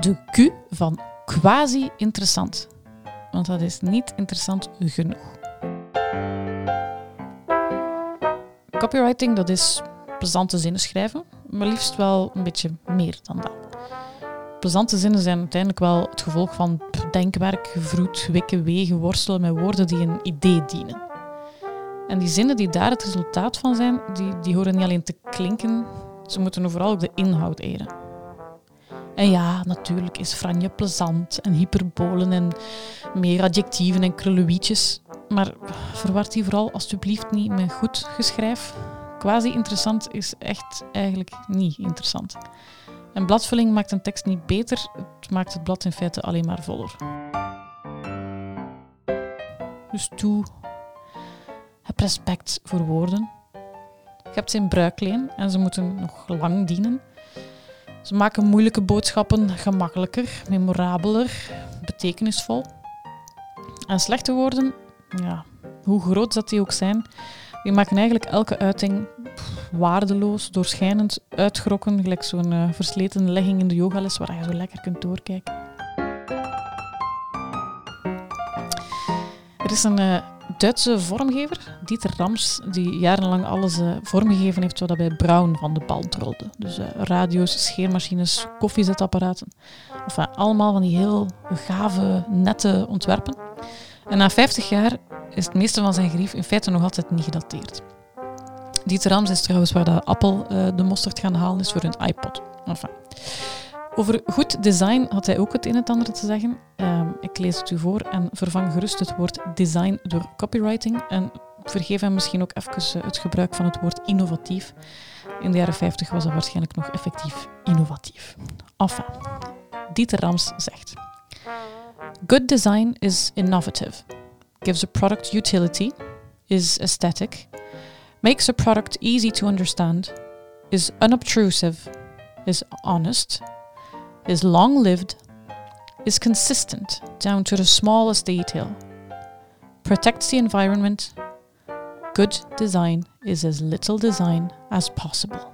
de Q van quasi-interessant. Want dat is niet interessant genoeg. Copywriting, dat is plezante zinnen schrijven, maar liefst wel een beetje meer dan dat. Plezante zinnen zijn uiteindelijk wel het gevolg van denkwerk, vroet, wikken, wegen, worstelen met woorden die een idee dienen. En die zinnen die daar het resultaat van zijn, die, die horen niet alleen te klinken, ze moeten vooral ook de inhoud eren. En ja, natuurlijk is franje plezant en hyperbolen en meer adjectieven en krullenwietjes. Maar verward die vooral alstublieft niet met goed geschrijf. Quasi interessant is echt eigenlijk niet interessant. En bladvulling maakt een tekst niet beter, het maakt het blad in feite alleen maar voller. Dus toe, heb respect voor woorden. Je hebt ze in bruikleen en ze moeten nog lang dienen. Ze maken moeilijke boodschappen gemakkelijker, memorabeler, betekenisvol. En slechte woorden, ja, hoe groot dat die ook zijn, die maken eigenlijk elke uiting waardeloos, doorschijnend, uitgerokken, gelijk zo'n uh, versleten legging in de yogales waar je zo lekker kunt doorkijken. Er is een uh, Duitse vormgever, Dieter Rams, die jarenlang alles uh, vormgegeven heeft wat bij Brown van de band rolde. Dus radio's, scheermachines, koffiezetapparaten. Enfin, allemaal van die heel gave, nette ontwerpen. En na 50 jaar is het meeste van zijn grief in feite nog altijd niet gedateerd. Dieter Rams is trouwens waar de Apple de mosterd gaan halen is voor hun iPod. Enfin. Over goed design had hij ook het een en ander te zeggen. Um, ik lees het u voor en vervang gerust het woord design door copywriting. En vergeef hem misschien ook even het gebruik van het woord innovatief. In de jaren 50 was dat waarschijnlijk nog effectief innovatief. Enfin, Dieter Rams zegt: Good design is innovative, gives a product utility, is aesthetic, makes a product easy to understand, is unobtrusive, is honest, is long lived, is consistent down to the smallest detail, protects the environment. Good design is as little design as possible.